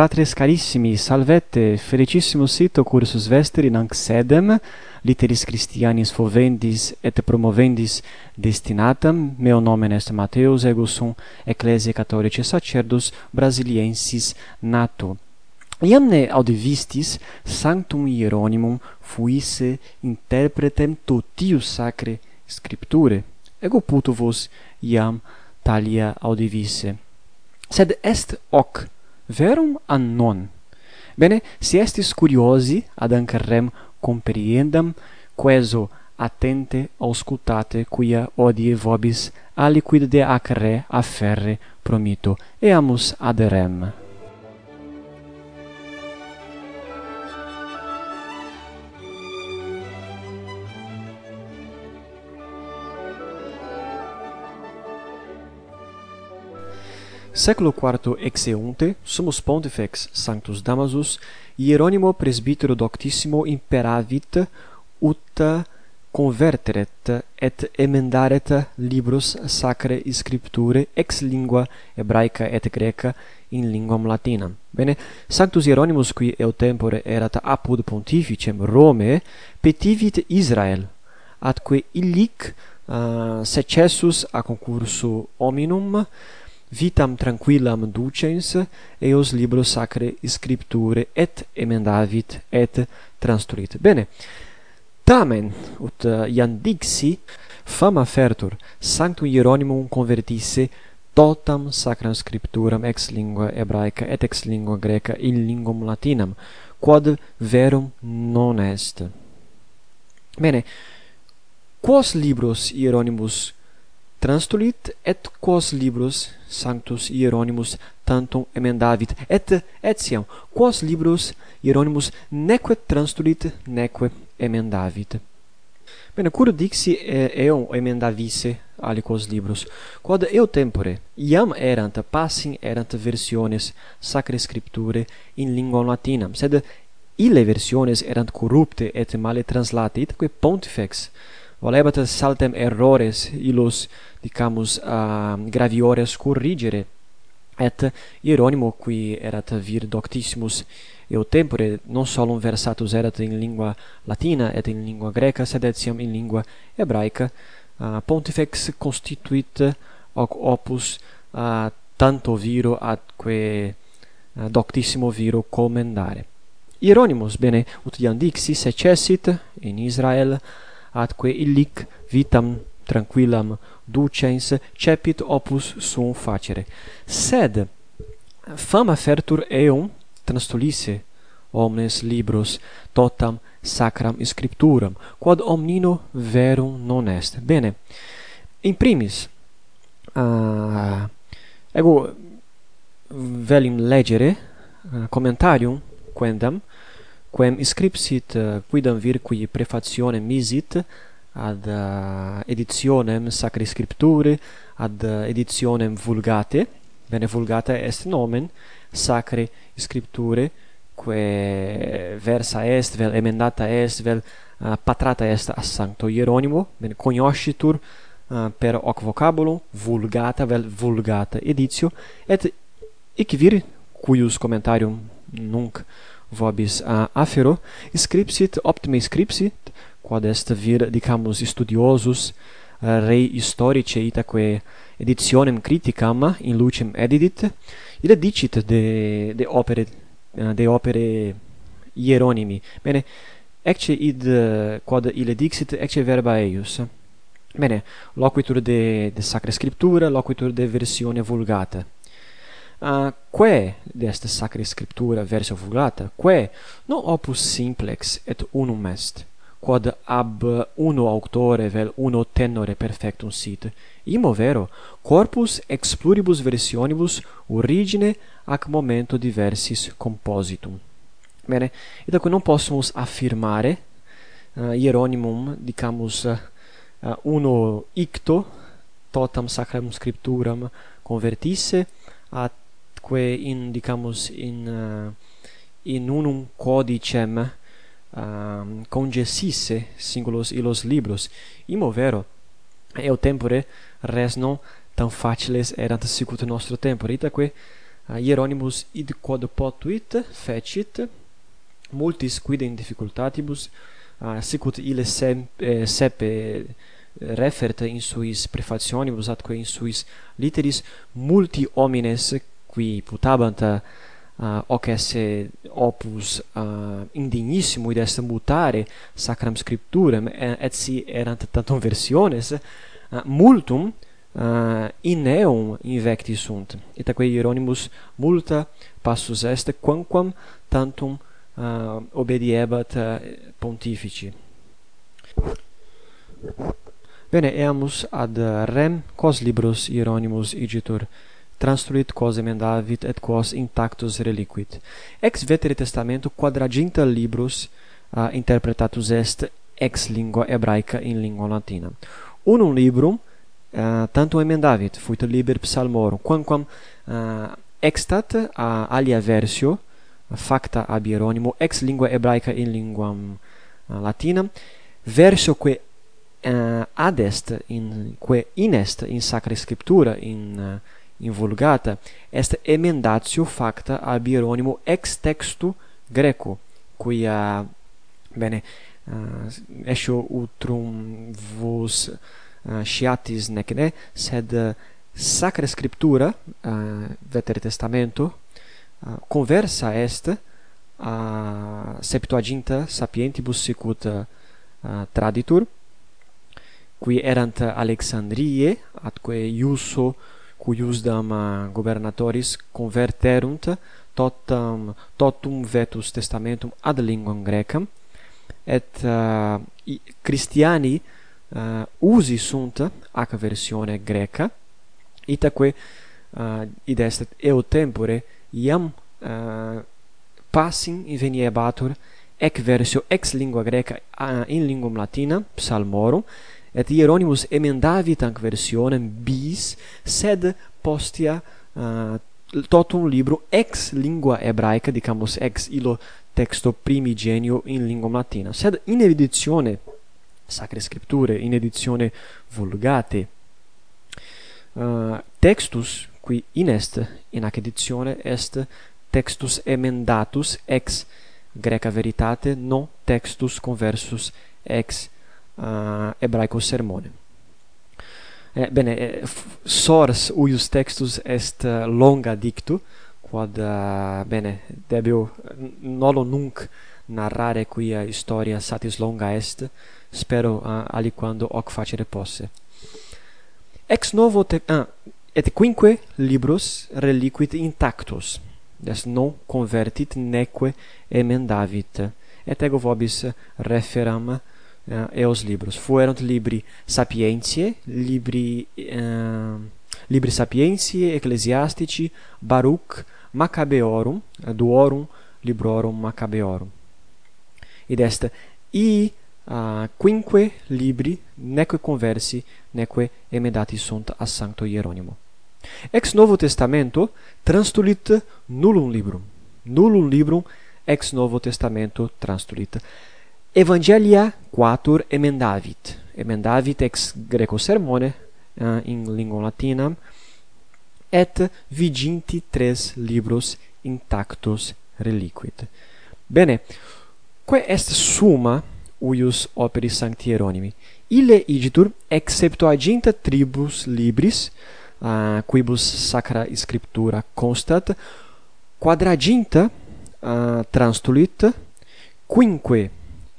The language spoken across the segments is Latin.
fratres carissimi, salvete, felicissimus sito cursus vesteri nanc sedem, literis Christianis fovendis et promovendis destinatam, meo nomen est Mateus ego sum ecclesiae catholicae sacerdus brasiliensis nato. Iamne audivistis sanctum Hieronymum fuisse interpretem totius sacre scripture, ego puto vos iam talia audivisse. Sed est hoc verum an non. Bene si estis curiosi ad anc rem compriendam queso attente auscultate quia odie vobis aliquid de acre afferre promito. Eamus ad rem. Seculo IV exeunte, sumus pontifex Sanctus Damasus, Hieronimo presbytero doctissimo imperavit ut converteret et emendaret libros sacrae scripture ex lingua hebraica et greca in linguam latinam. Bene, Sanctus Hieronymus qui eo tempore erat apud pontificem Rome, petivit Israel atque illic uh, secessus a concursu hominum vitam tranquillam ducens eos libro sacre scripture et emendavit et transtulit. Bene. Tamen ut uh, iam dixi fama fertur sanctum Hieronymum convertisse totam sacram scripturam ex lingua hebraica et ex lingua greca in linguam latinam quod verum non est. Bene, quos libros Hieronymus transtulit et quos libros sanctus Hieronymus tantum emendavit et etiam quos libros Hieronymus neque transtulit neque emendavit Bene, cur dixi eum emendavisse aliquos libros, quod eu tempore iam erant passim erant versiones sacre scripturae in lingua latinam, sed ille versiones erant corrupte et male translate, itque pontifex volebat saltem errores illos dicamus uh, graviores corrigere et Hieronymo qui erat vir doctissimus eo tempore non solum versatus erat in lingua latina et in lingua greca sed etiam in lingua hebraica uh, pontifex constituit hoc opus uh, tanto viro atque uh, doctissimo viro commendare Hieronymus bene ut iam dixi secessit in Israel atque illic vitam tranquillam ducens cepit opus sum facere. Sed fama fertur eum transtulisse omnes libros totam sacram scripturam, quod omnino verum non est. Bene. In primis uh, ego velim legere uh, commentarium quendam quem scripsit eh, quidam vir qui prefationem misit ad eh, editionem sacri scripturae ad eh, editionem vulgate. Bene vulgata est nomen sacre scripturae quae versa est vel emendata est vel uh, patrata est a sancto Hieronimo. Bene cognoscitur uh, per hoc vocabulum vulgata vel vulgata editio et ic vir cuius commentarium nunc vobis a afero scripsit optime scripsit quod est vir dicamus studiosus rei historice itaque editionem criticam in lucem edidit ille dicit de de opere de opere hieronymi bene ecce id quod ille dixit ecce verba eius. Bene loquitur de de sacra scriptura loquitur de versione vulgata. Ah, uh, quae desta sacra scriptura verso vulgata quae non opus simplex et unum est quod ab uno auctore vel uno tenore perfectum sit. Imo vero corpus ex pluribus versionibus origine ac momento diversis compositum. Bene et ecco non possumus affirmare ah, uh, hieronymum dicamus uh, uno icto totam sacram scripturam convertisse ad quae in dicamus in uh, in unum codicem um, congesisse singulos illos libros. Imo vero eo tempore res non tam faciles erant sicut nostro tempore. Itaque uh, eh, Hieronymus id quod potuit fecit multis quid in difficultatibus uh, sicut ille sem, eh, sepe refert in suis prefationibus atque in suis literis multi homines qui putabant uh, hoc esse opus uh, indignissimo id est mutare sacram scripturam et si erant tantum versiones uh, multum uh, in eum invecti sunt. Et aquae Hieronymus multa passus est quamquam tantum uh, obediebat uh, pontifici. Bene, eamus ad rem quos libros Hieronymus igitur transtruit quos emendavit et quos intactus reliquit. Ex vetere testamento quadraginta libros uh, interpretatus est ex lingua hebraica in lingua latina. Unum librum uh, tantum emendavit, fuit liber psalmorum, quamquam uh, extat uh, alia versio, facta ab Hieronymo ex lingua hebraica in linguam uh, latinam, versioque uh, adest in que inest in sacra scriptura in uh, in Vulgata, est emendatio facta ab Hieronymo ex textu greco, cuia bene eh, uh, escio utrum vos uh, eh, sciatis nec ne sed uh, sacra scriptura uh, vetere testamento uh, conversa est a uh, septuaginta sapientibus sicuta uh, traditur qui erant Alexandrie atque iuso cuiusdam uh, gubernatoris converterunt totam um, totum vetus testamentum ad linguam grecam et uh, Christiani uh, usi sunt ac versione greca itaque uh, id est eo tempore iam uh, passim inveniebatur ec versio ex lingua greca uh, in linguam latina psalmorum et Hieronymus emendavit hanc versionem bis sed postia uh, totum libro ex lingua hebraica dicamus ex illo texto primigenio in lingua latina sed in edizione sacre scripture in edizione vulgate uh, textus qui in est in ac editione est textus emendatus ex Greca veritate non textus conversus ex Eh, uh, hebraicos sermone. Eh, bene, eh, sors uius textus est uh, longa dictu, quod, uh, bene, debio nolo nunc narrare quia historia satis longa est, spero uh, aliquando hoc facere posse. Ex novo te ah, et quinque libros reliquit intactus, des non convertit neque emendavit, et ego vobis referam uh, e os libros. Fuerunt libri Sapientiae, libri uh, libri Sapientiae, Ecclesiastici, Baruch, Maccabeorum, eh, duorum librorum Maccabeorum. Id est i uh, quinque libri neque conversi neque emendati sunt a Sancto Hieronimo. Ex Novo Testamento transtulit nullum librum. Nullum librum ex Novo Testamento transtulit. Evangelia quatur emendavit. Emendavit ex greco sermone uh, in lingua latinam et viginti tres libros intactos reliquit. Bene, quae est summa uius operis sancti Hieronimi? Ille igitur ex tribus libris, uh, quibus sacra scriptura constat, quadraginta uh, transtulit, quinque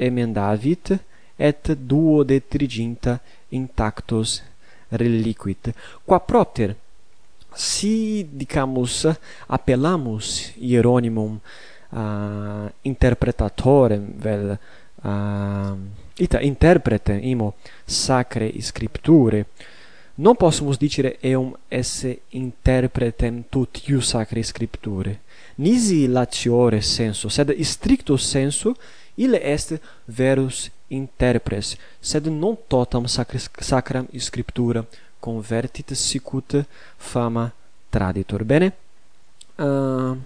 emendavit et duo de triginta intactos reliquit. Qua propter si dicamus appellamus Hieronymum uh, interpretatorem vel uh, ita interprete imo sacre scripture non possumus dicere eum esse interpretem tutius sacre scripture nisi latiore senso sed stricto senso ille est verus interpres, sed non totam sacram scriptura convertit sicut fama traditor. Bene? Uh,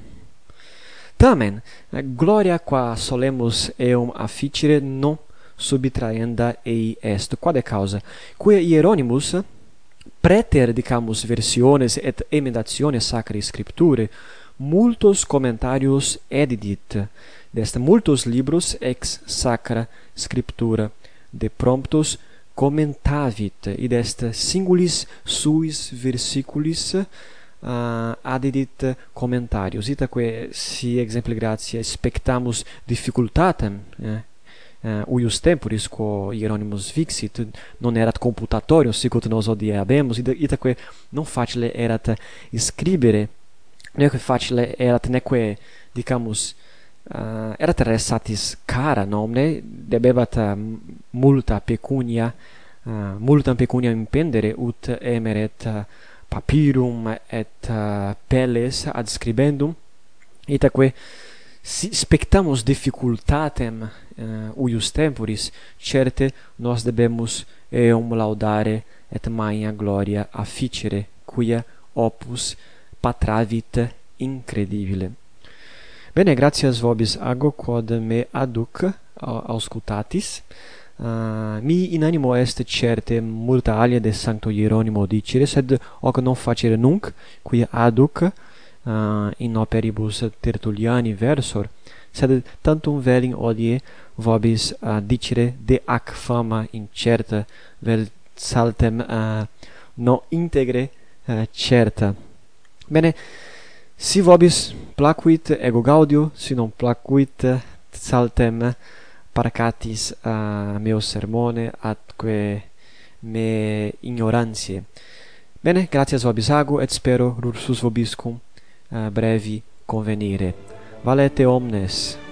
tamen, gloria qua solemus eum afficire non subtraenda ei est. Quod causa? Quia Hieronymus preter dicamus versiones et emendationes sacrae scripturae multos commentarios edidit Dest multos libros ex sacra scriptura de promptos commentavit id est singulis suis versiculis ah, uh, adedit commentarios itaque si exempli gratia spectamus difficultatem eh, uh, uius temporis quo Hieronymus vixit non erat computatorio sic ut nos hodie habemus. Itaque non facile erat scribere neque facile erat neque dicamus Eh, uh, erat satis cara nomne debebat uh, multa pecunia uh, multa pecunia impendere ut emeret uh, papirum et uh, pelles ad scribendum. Itaque si spectamus difficultatem uh, uius temporis certe nos debemus eum laudare et maia gloria afficere quia opus patravit incredibile. Bene, gratias vobis ago quod me aduc auscultatis. Uh, mi in animo est certe multa alia de Sancto Hieronimo dicere, sed hoc non facere nunc, qui aduc uh, in operibus Tertulliani versor, sed tantum velim odie vobis uh, dicere de ac fama incerta vel saltem uh, no integre uh, certa. Bene, si vobis placuit ego gaudio si non placuit saltem paracatis a meo sermone atque me ignorantiae bene gratias vobis ago et spero rursus vobiscum uh, brevi convenire. Valete omnes.